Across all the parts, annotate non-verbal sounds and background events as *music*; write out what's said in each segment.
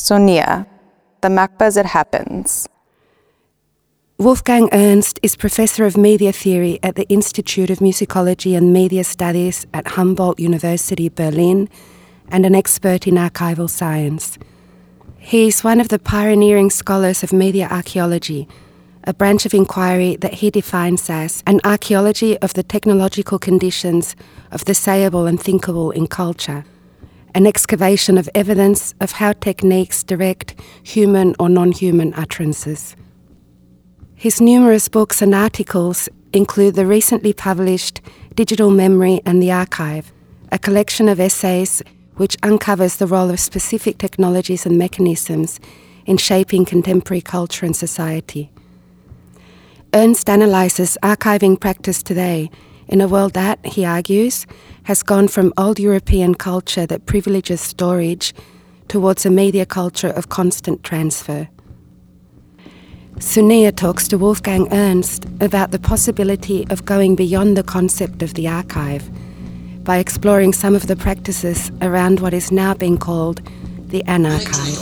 Sonia, the MACBA it happens. Wolfgang Ernst is professor of media theory at the Institute of Musicology and Media Studies at Humboldt University, Berlin, and an expert in archival science. He is one of the pioneering scholars of media archaeology, a branch of inquiry that he defines as an archaeology of the technological conditions of the sayable and thinkable in culture, an excavation of evidence of how techniques direct human or non human utterances. His numerous books and articles include the recently published Digital Memory and the Archive, a collection of essays which uncovers the role of specific technologies and mechanisms in shaping contemporary culture and society. Ernst analyses archiving practice today in a world that, he argues, has gone from old European culture that privileges storage towards a media culture of constant transfer. Sonia talks to Wolfgang Ernst about the possibility of going beyond the concept of the archive by exploring some of the practices around what is now being called the anarchive.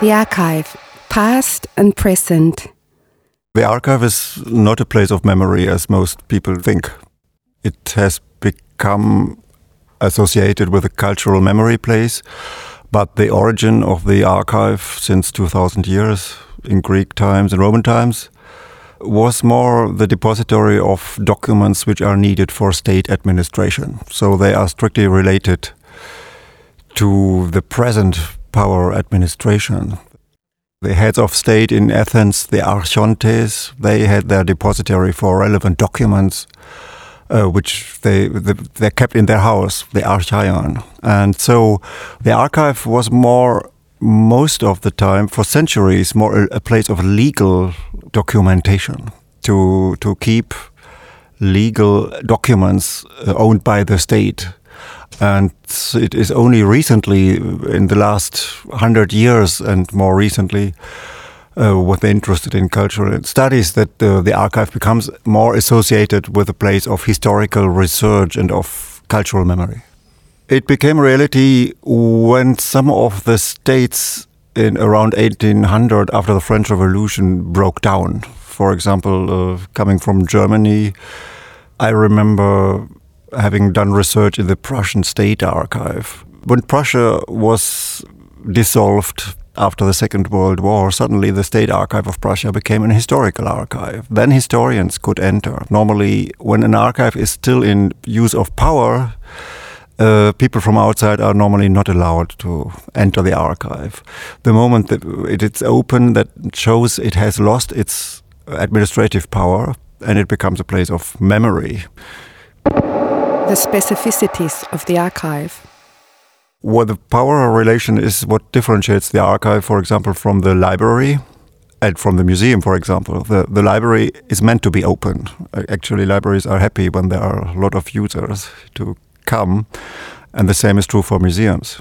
The archive, past and present. The archive is not a place of memory as most people think. It has become associated with a cultural memory place, but the origin of the archive since 2000 years in Greek times and Roman times was more the depository of documents which are needed for state administration. So they are strictly related to the present power administration. The heads of state in Athens, the archontes, they had their depository for relevant documents, uh, which they they kept in their house, the archaion. And so the archive was more, most of the time, for centuries, more a, place of legal documentation to to keep legal documents uh, owned by the state and it is only recently, in the last hundred years and more recently, uh, with interested in cultural studies, that uh, the archive becomes more associated with a place of historical research and of cultural memory. It became a reality when some of the states in around 1800, after the French Revolution, broke down. For example, uh, coming from Germany, I remember having done research in the Prussian State Archive. When Prussia was dissolved after the Second World War, suddenly the State Archive of Prussia became an historical archive. Then historians could enter. Normally, when an archive is still in use of power, uh, people from outside are normally not allowed to enter the archive. The moment that it is open, that shows it has lost its administrative power and it becomes a place of memory the specificities of the archive? Well, the power relation is what differentiates the archive, for example, from the library and from the museum, for example. The, the library is meant to be open. Actually, libraries are happy when there are a lot of users to come, and the same is true for museums.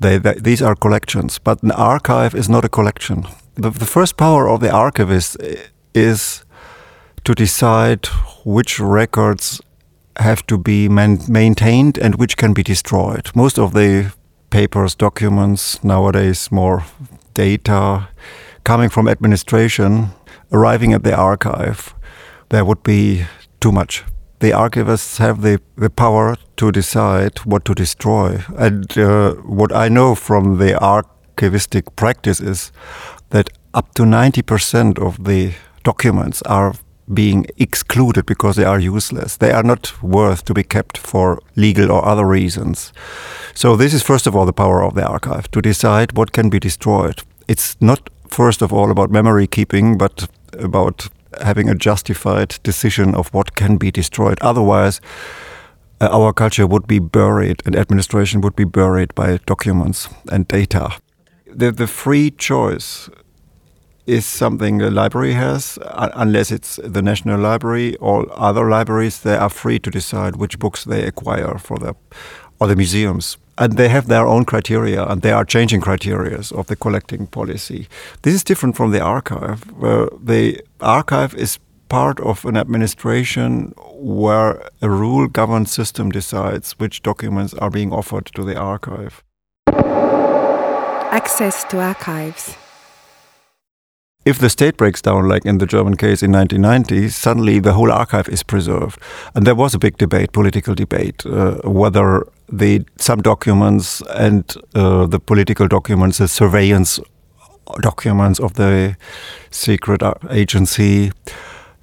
They, they, these are collections, but an archive is not a collection. The, the first power of the archivist is to decide which records have to be man- maintained and which can be destroyed. Most of the papers, documents, nowadays more data coming from administration, arriving at the archive, there would be too much. The archivists have the, the power to decide what to destroy. And uh, what I know from the archivistic practice is that up to 90% of the documents are being excluded because they are useless. They are not worth to be kept for legal or other reasons. So, this is first of all the power of the archive to decide what can be destroyed. It's not first of all about memory keeping, but about having a justified decision of what can be destroyed. Otherwise, uh, our culture would be buried and administration would be buried by documents and data. The, the free choice is something a library has, unless it's the National Library or other libraries. They are free to decide which books they acquire for the or the museums. And they have their own criteria, and they are changing criteria of the collecting policy. This is different from the archive, where the archive is part of an administration where a rule governed system decides which documents are being offered to the archive. Access to archives if the state breaks down, like in the German case in 1990, suddenly the whole archive is preserved. And there was a big debate, political debate, uh, whether the some documents and uh, the political documents, the surveillance documents of the secret agency,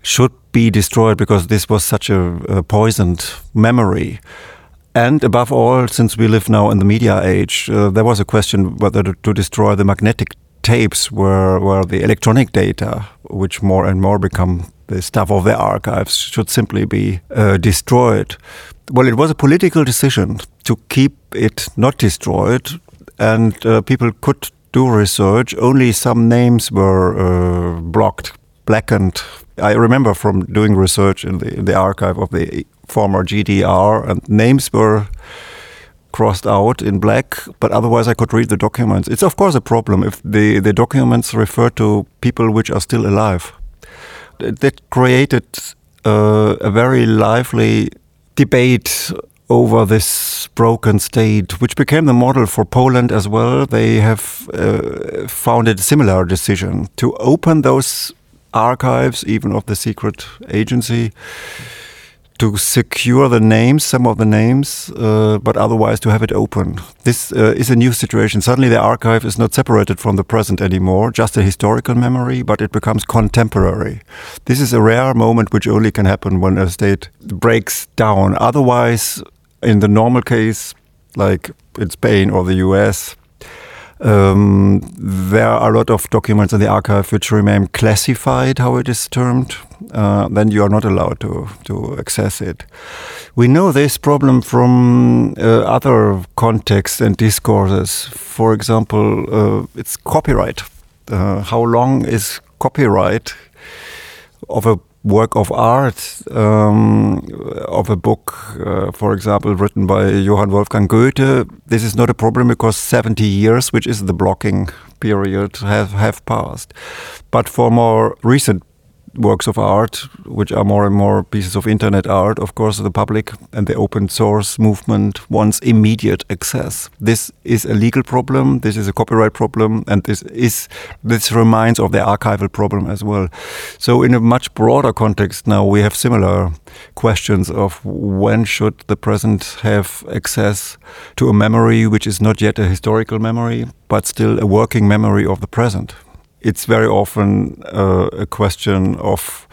should be destroyed because this was such a, a poisoned memory. And above all, since we live now in the media age, uh, there was a question whether to, to destroy the magnetic tapes were, were the electronic data, which more and more become the stuff of the archives, should simply be uh, destroyed. Well, it was a political decision to keep it not destroyed, and uh, people could do research. Only some names were uh, blocked, blackened. I remember from doing research in the, in the archive of the former GDR, and names were crossed out in black, but otherwise I could read the documents. It's of course a problem if the, the documents refer to people which are still alive. That created uh, a very lively debate over this broken state, which became the model for Poland as well. They have uh, founded a similar decision to open those archives, even of the secret agency to secure the names, some of the names, uh, but otherwise to have it open. This uh, is a new situation. Suddenly, the archive is not separated from the present anymore, just a historical memory, but it becomes contemporary. This is a rare moment which only can happen when a state breaks down. Otherwise, in the normal case, like in Spain or the US, um, there are a lot of documents in the archive which remain classified, how it is termed. Uh, then you are not allowed to, to access it. We know this problem from uh, other contexts and discourses. For example, uh, it's copyright. Uh, how long is copyright of a work of art um, of a book, uh, for example, written by Johann Wolfgang Goethe, this is not a problem because 70 years, which is the blocking period, have, have passed. But for more recent works of art, which are more and more pieces of internet art, of course, the public and the open source movement wants immediate access. This is a legal problem, this is a copyright problem, and this is this reminds of the archival problem as well. So, in a much broader context now, we have similar questions of when should the present have access to a memory which is not yet a historical memory, but still a working memory of the present it's very often uh, a question of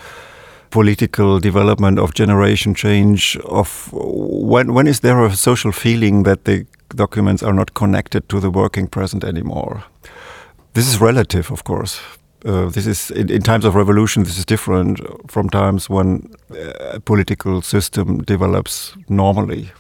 political development, of generation change, of when when is there a social feeling that the documents are not connected to the working present anymore. This is relative, of course. Uh, this is in, in, times of revolution. This is different from times when a political system develops normally.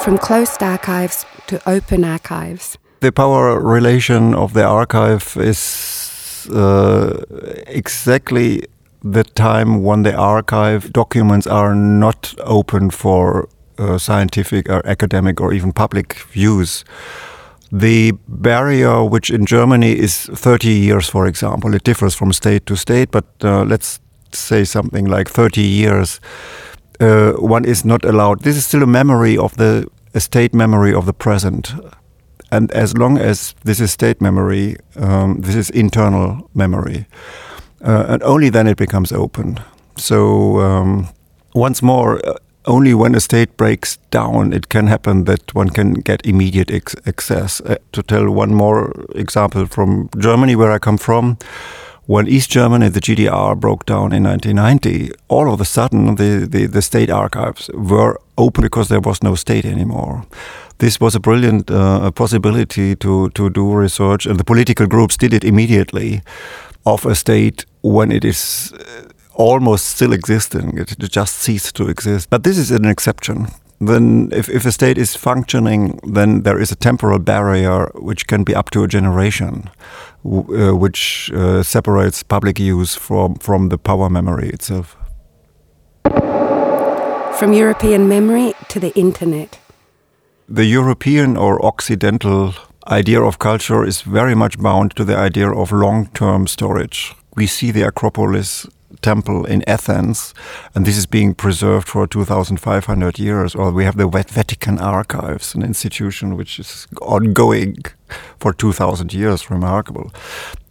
From closed archives to open archives the power relation of the archive is uh, exactly the time when the archive documents are not open for uh, scientific or academic or even public use. The barrier, which in Germany is 30 years, for example, it differs from state to state, but uh, let's say something like 30 years, uh, one is not allowed. This is still a memory of the a state memory of the present. And as long as this is state memory, um, this is internal memory. Uh, and only then it becomes open. So, um, once more, uh, only when a state breaks down, it can happen that one can get immediate access. Uh, to tell one more example from Germany, where I come from, when East Germany, the GDR, broke down in 1990, all of a sudden the, the, the state archives were open because there was no state anymore this was a brilliant uh, possibility to, to do research, and the political groups did it immediately of a state when it is uh, almost still existing. It just ceased to exist. But this is an exception. Then if, if a state is functioning, then there is a temporal barrier which can be up to a generation, uh, which uh, separates public use from, from the power memory itself. From European memory to the internet. The European or Occidental idea of culture is very much bound to the idea of long term storage. We see the Acropolis temple in Athens, and this is being preserved for 2,500 years. Or we have the Vatican Archives, an institution which is ongoing for 2,000 years, remarkable.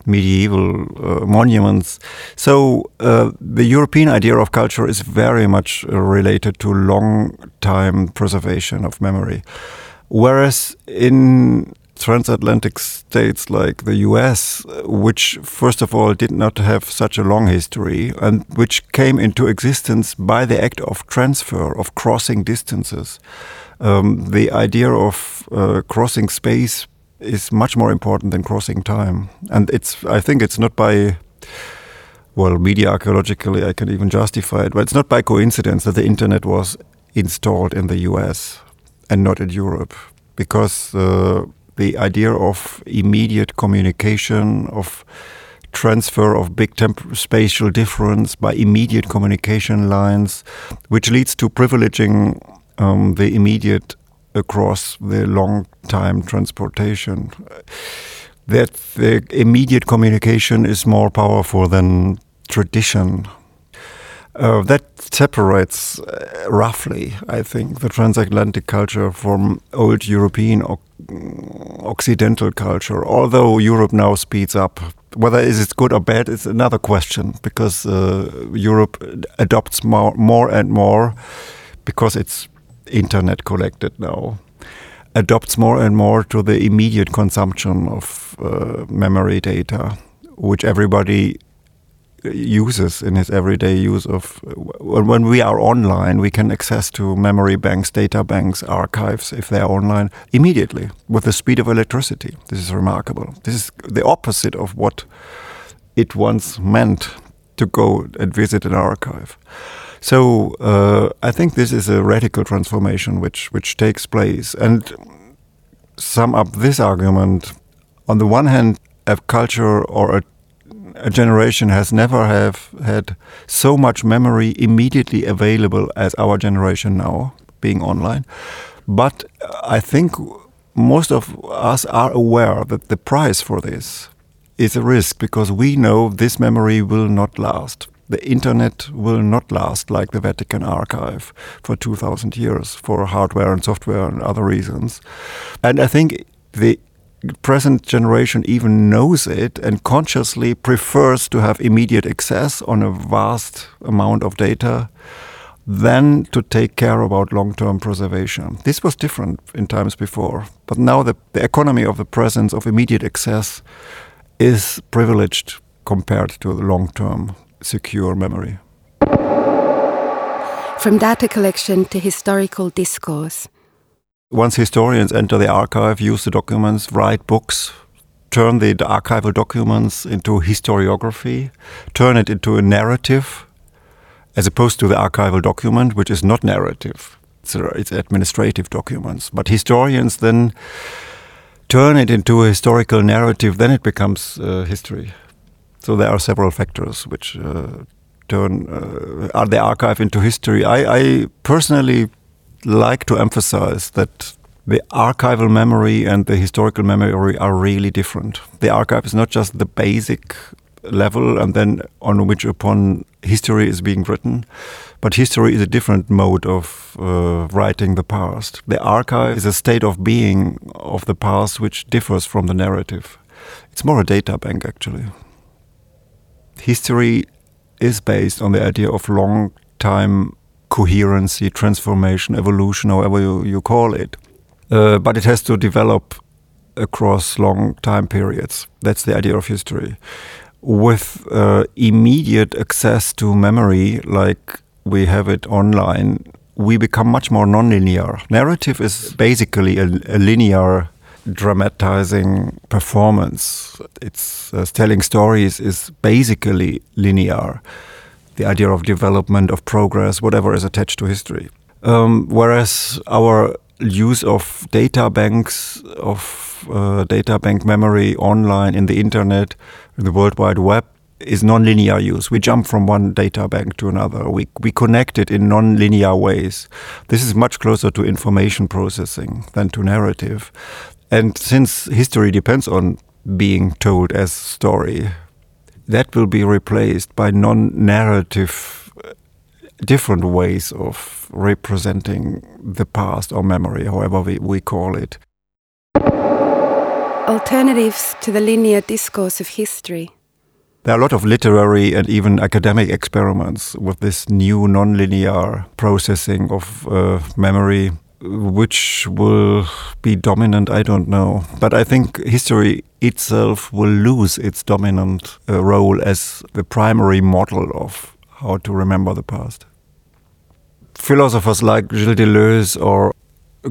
Medieval uh, monuments. So, uh, the European idea of culture is very much related to long time preservation of memory. Whereas in transatlantic states like the US, which first of all did not have such a long history and which came into existence by the act of transfer, of crossing distances. Um, the idea of uh, crossing space is much more important than crossing time. And it's, I think it's not by, well, media archaeologically, I can even justify it, but it's not by coincidence that the internet was installed in the US and not in Europe. Because uh, the idea of immediate communication, of transfer of big spatial difference by immediate communication lines, which leads to privileging um, the immediate across the long time transportation. That the immediate communication is more powerful than tradition. Uh, that separates uh, roughly, I think, the transatlantic culture from old European or Occidental culture. Although Europe now speeds up, whether is it good or bad is another question because uh, Europe adopts more, more and more because it's internet collected now adopts more and more to the immediate consumption of uh, memory data, which everybody uses in his everyday use of when we are online we can access to memory banks data banks archives if they are online immediately with the speed of electricity. This is remarkable. This is the opposite of what it once meant to go and visit an archive. So uh, I think this is a radical transformation which which takes place. And sum up this argument on the one hand a culture or a a generation has never have had so much memory immediately available as our generation now, being online. But uh, I think most of us are aware that the price for this is a risk because we know this memory will not last. The internet will not last like the Vatican archive for 2000 years for hardware and software and other reasons. And I think the present generation even knows it and consciously prefers to have immediate access on a vast amount of data than to take care about long-term preservation. This was different in times before, but now the, the economy of the presence of immediate access is privileged compared to long-term secure memory. From data collection to historical discourse, once historians enter the archive, use the documents, write books, turn the, archival documents into historiography, turn it into a narrative, as opposed to the archival document, which is not narrative. It's, it's administrative documents. But historians then turn it into a historical narrative, then it becomes uh, history. So there are several factors which uh, turn uh, the archive into history. I, I personally like to emphasize that the archival memory and the historical memory are really different. The archive is not just the basic level and then on which upon history is being written, but history is a different mode of uh, writing the past. The archive is a state of being of the past which differs from the narrative. It's more a data bank, actually. History is based on the idea of long time coherency, transformation, evolution, however you, you call it. Uh, but it has to develop across long time periods. That's the idea of history. With uh, immediate access to memory, like we have it online, we become much more nonlinear. Narrative is basically a, a linear dramatizing performance. It's uh, telling stories is basically linear the idea of development, of progress, whatever is attached to history. Um, whereas our use of data banks, of uh, data bank memory online in the internet, in the World Wide Web, is non-linear use. We jump from one data bank to another. We, we connect it in non-linear ways. This is much closer to information processing than to narrative. And since history depends on being told as story, that will be replaced by non-narrative different ways of representing the past or memory, however we, we call it. Alternatives to the linear discourse of history. There are a lot of literary and even academic experiments with this new nonlinear processing of uh, memory. Which will be dominant, I don't know. But I think history itself will lose its dominant uh, role as the primary model of how to remember the past. Philosophers like Gilles Deleuze or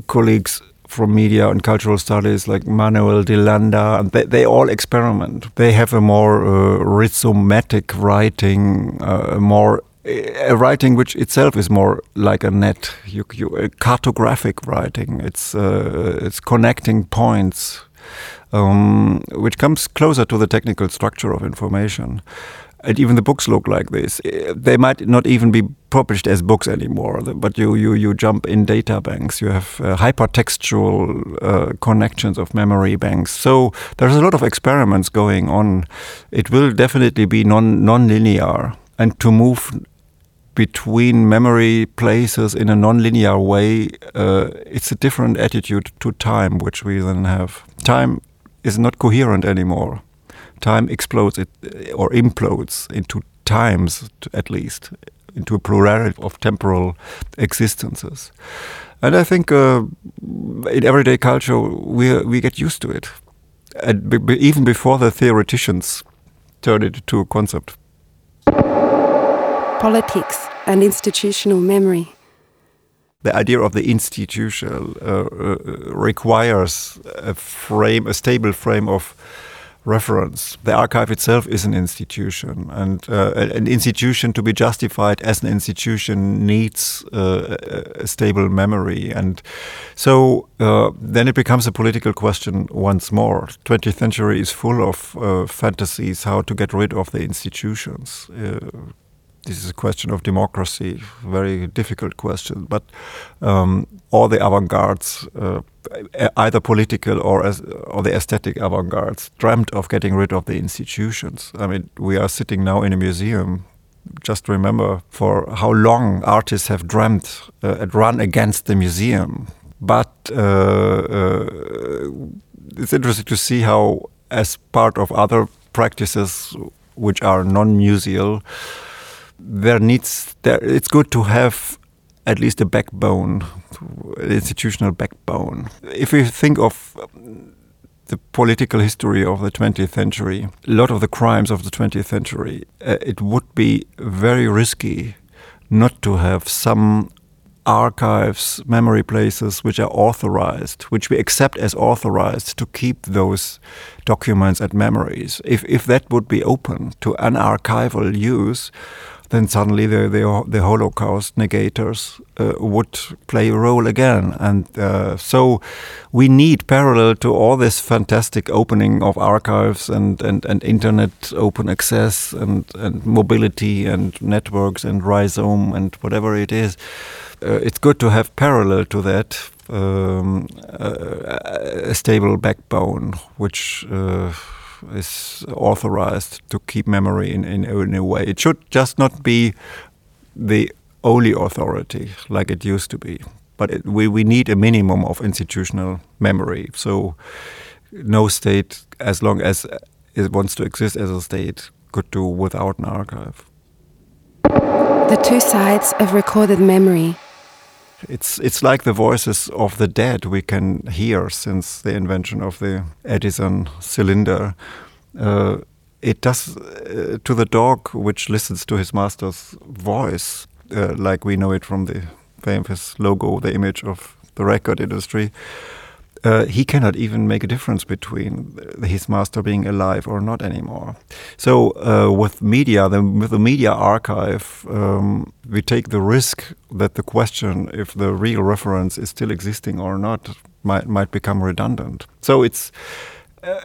colleagues from media and cultural studies like Manuel de Landa, and they, they all experiment. They have a more uh, rhizomatic writing, uh, more a writing which itself is more like a net, you, you, a cartographic writing. It's uh, it's connecting points, um, which comes closer to the technical structure of information and even the books look like this. They might not even be published as books anymore, but you you, you jump in data banks. You have uh, hypertextual uh, connections of memory banks. So there's a lot of experiments going on. It will definitely be non non-linear, and to move between memory places in a non-linear way, uh, it's a different attitude to time, which we then have. Time is not coherent anymore time explodes it, or implodes into times, at least, into a plurality of temporal existences. And I think uh, in everyday culture, we, we get used to it. And even before the theoreticians turn it into a concept. Politics and institutional memory. The idea of the institutional uh, uh, requires a frame, a stable frame of reference. The archive itself is an institution, and uh, an institution to be justified as an institution needs uh, a stable memory. And so uh, then it becomes a political question once more. 20th century is full of uh, fantasies how to get rid of the institutions uh, this is a question of democracy, very difficult question. But um, all the avant-gardes, uh, either political or as, or the aesthetic avant-gardes, dreamt of getting rid of the institutions. I mean, we are sitting now in a museum. Just remember for how long artists have dreamt uh, and run against the museum. But uh, uh it's interesting to see how, as part of other practices which are non-museal, there needs there it's good to have at least a backbone, an institutional backbone. If we think of the political history of the 20th century, a lot of the crimes of the 20th century, uh, it would be very risky not to have some archives, memory places which are authorized, which we accept as authorized to keep those documents and memories. If, if that would be open to unarchival use, then suddenly the, the, the Holocaust negators uh, would play a role again. And uh, so we need, parallel to all this fantastic opening of archives and, and, and internet open access and, and mobility and networks and rhizome and whatever it is, uh, it's good to have parallel to that um, a, a, stable backbone, which uh, is authorized to keep memory in, in, in a way. It should just not be the only authority like it used to be. But it, we, we need a minimum of institutional memory. So no state, as long as it wants to exist as a state, could do without an archive. The two sides of recorded memory. It's it's like the voices of the dead we can hear since the invention of the Edison cylinder. Uh, it does uh, to the dog which listens to his master's voice, uh, like we know it from the famous logo, the image of the record industry. Uh, he cannot even make a difference between his master being alive or not anymore. So uh, with media, the, with the media archive, um, we take the risk that the question if the real reference is still existing or not might might become redundant. So it's uh,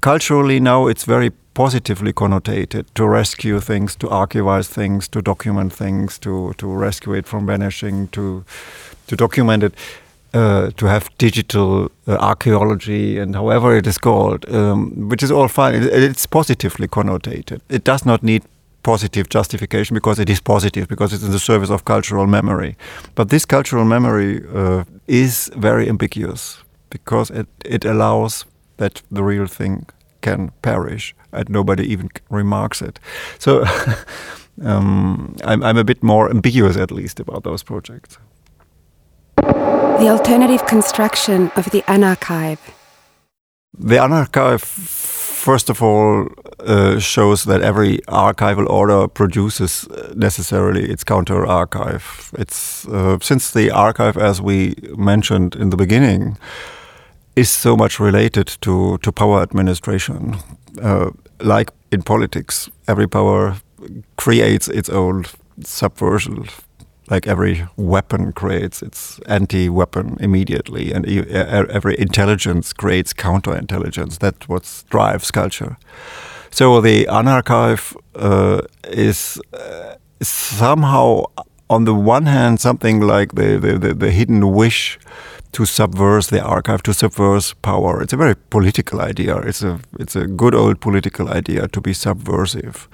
culturally now it's very positively connotated to rescue things, to archivize things, to document things, to to rescue it from vanishing, to to document it uh, to have digital uh, archaeology and however it is called, um, which is all fine. It, it's positively connotated. It does not need positive justification because it is positive because it's in the service of cultural memory. But this cultural memory uh, is very ambiguous because it, it allows that the real thing can perish and nobody even remarks it. So *laughs* um, I'm, I'm a bit more ambiguous at least about those projects. The alternative construction of the Unarchive. The Unarchive, first of all, uh, shows that every archival order produces uh, necessarily its counter archive. It's uh, since the archive, as we mentioned in the beginning, is so much related to to power administration. Uh, like in politics, every power creates its own subversion like every weapon creates its anti-weapon immediately, and every intelligence creates counter-intelligence. That's what drives culture. So the unarchive uh, is uh, somehow, on the one hand, something like the, the, the, the hidden wish to subvert the archive, to subvert power. It's a very political idea. It's a it's a good old political idea to be subversive.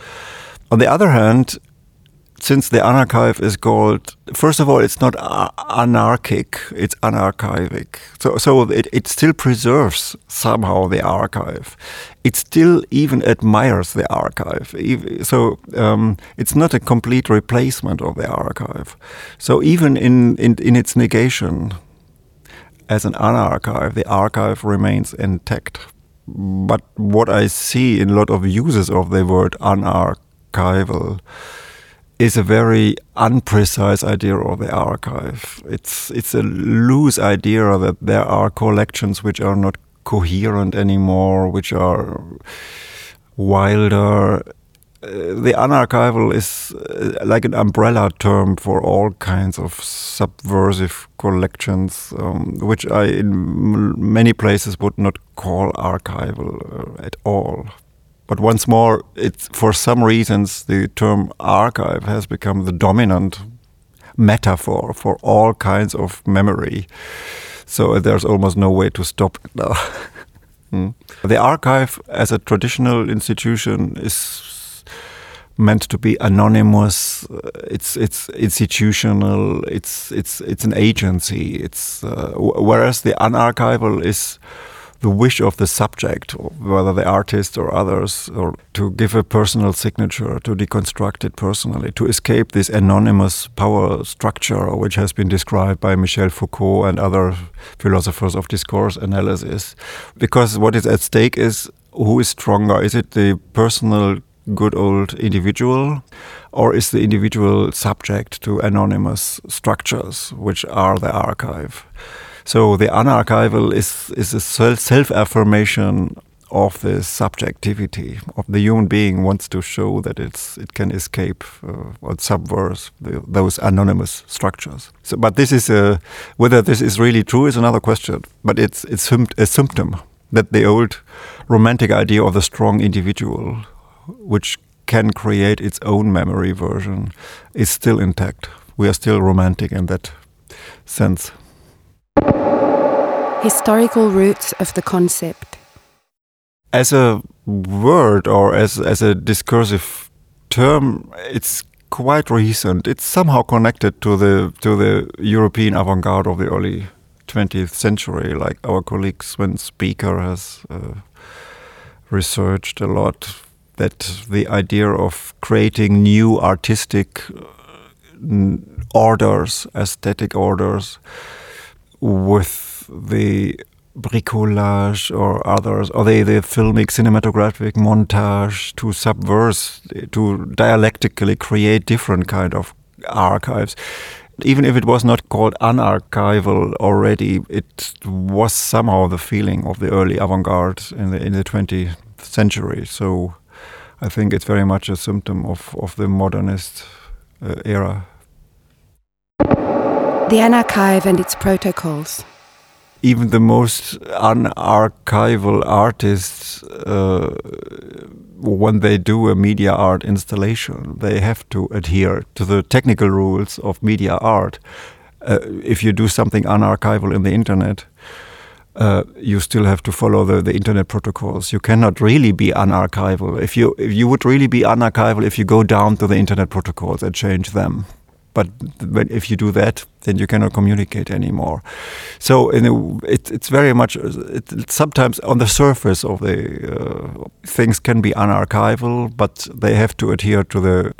On the other hand, since the unarchive is called, first of all, it's not anarchic, it's unarchivic. So, so it, it still preserves somehow the archive. It still even admires the archive. So um, it's not a complete replacement of the archive. So even in, in, in its negation, as an unarchive, the archive remains intact. But what I see in a lot of uses of the word unarchival, is a very unprecise idea of the archive. It's it's a loose idea that there are collections which are not coherent anymore, which are wilder. Uh, the unarchival is uh, like an umbrella term for all kinds of subversive collections, um, which I in many places would not call archival uh, at all. But once more, it's for some reasons the term archive has become the dominant metaphor for all kinds of memory. So there's almost no way to stop it now. *laughs* mm. The archive, as a traditional institution, is meant to be anonymous. Uh, it's it's institutional. It's it's it's an agency. It's uh, whereas the unarchival is the wish of the subject, whether the artist or others, or to give a personal signature, to deconstruct it personally, to escape this anonymous power structure, which has been described by Michel Foucault and other philosophers of discourse analysis. Because what is at stake is who is stronger? Is it the personal good old individual, or is the individual subject to anonymous structures, which are the archive? So the unarchival is is a self affirmation of the subjectivity of the human being wants to show that it's it can escape uh, or subvert the, those anonymous structures. So, but this is a, whether this is really true is another question. But it's it's a symptom that the old romantic idea of the strong individual, which can create its own memory version, is still intact. We are still romantic in that sense. Historical roots of the concept. As a word or as, as a discursive term, it's quite recent. It's somehow connected to the to the European avant-garde of the early 20th century. Like our colleague Sven Spieker has uh, researched a lot that the idea of creating new artistic uh, orders, aesthetic orders, with the bricolage or others, or the, the filmic cinematographic montage to subverse, to dialectically create different kind of archives Even if it was not called unarchival already, it was somehow the feeling of the early avant-garde in the in the 20th century. So I think it's very much a symptom of, of the modernist uh, era. The Unarchive and its protocols. Even the most unarchival artists, uh, when they do a media art installation, they have to adhere to the technical rules of media art. Uh, if you do something unarchival in the internet, uh, you still have to follow the, the internet protocols. You cannot really be unarchival. If you if you would really be unarchival if you go down to the internet protocols and change them. But if you do that, then you cannot communicate anymore. So in it, it's very much it, it's sometimes on the surface of the uh, things can be unarchival, but they have to adhere to the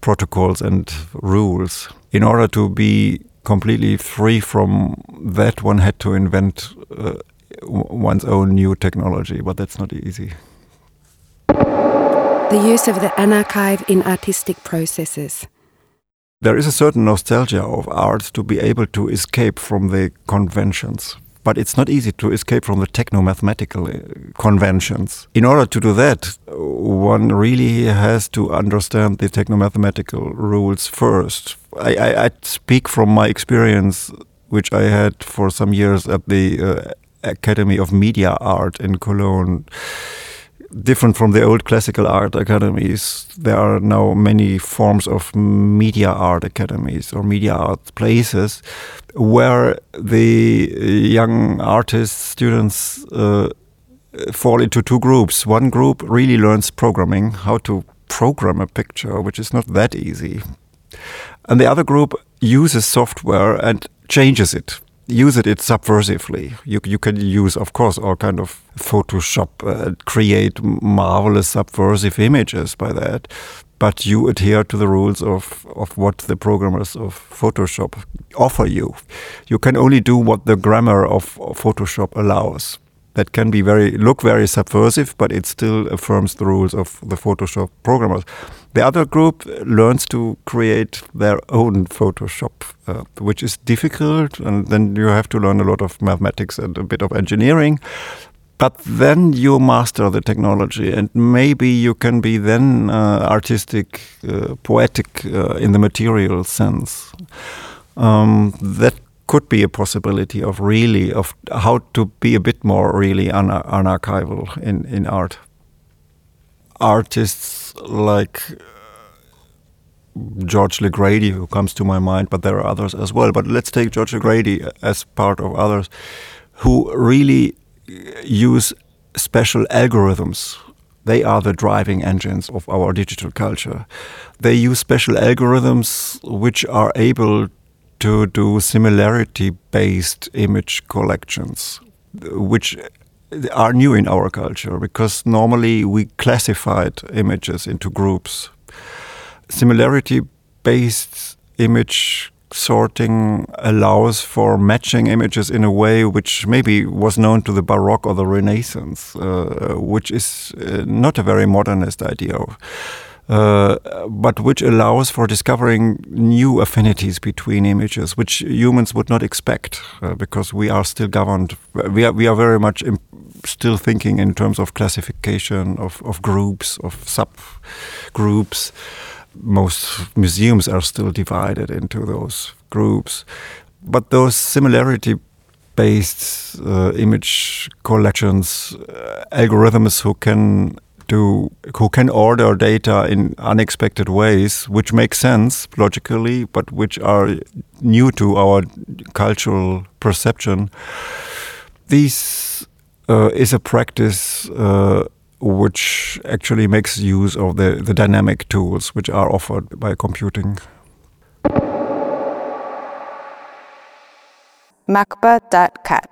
protocols and rules in order to be completely free from that, one had to invent uh, one's own new technology, but that's not easy. The use of the unarchive in artistic processes. There is a certain nostalgia of art to be able to escape from the conventions. But it's not easy to escape from the techno-mathematical uh, conventions. In order to do that, one really has to understand the techno-mathematical rules first. I, I, I, speak from my experience, which I had for some years at the uh, Academy of Media Art in Cologne different from the old classical art academies, there are now many forms of media art academies or media art places where the young artists, students, uh, fall into two groups. One group really learns programming, how to program a picture, which is not that easy. And the other group uses software and changes it use it, subversively. You, you can use, of course, all kind of Photoshop, uh, create marvelous subversive images by that. But you adhere to the rules of, of what the programmers of Photoshop offer you. You can only do what the grammar of, of Photoshop allows that can be very look very subversive, but it still affirms the rules of the Photoshop programmers. The other group learns to create their own Photoshop, uh, which is difficult, and then you have to learn a lot of mathematics and a bit of engineering. But then you master the technology, and maybe you can be then uh, artistic, uh, poetic uh, in the material sense. Um, that could be a possibility of really of how to be a bit more really unarchival in in art. Artists like uh, George Legrady, who comes to my mind, but there are others as well. But let's take George Legrady as part of others who really use special algorithms. They are the driving engines of our digital culture. They use special algorithms which are able to do similarity based image collections, which are new in our culture because normally we classified images into groups. Similarity based image sorting allows for matching images in a way which maybe was known to the Baroque or the Renaissance, uh, which is uh, not a very modernist idea. Uh, but which allows for discovering new affinities between images, which humans would not expect, uh, because we are still governed. We are we are very much still thinking in terms of classification of of groups of subgroups. Most museums are still divided into those groups, but those similarity based uh, image collections, uh, algorithms who can to who can order data in unexpected ways, which make sense logically, but which are new to our cultural perception. This uh, is a practice uh, which actually makes use of the, the dynamic tools which are offered by computing. Macba.cat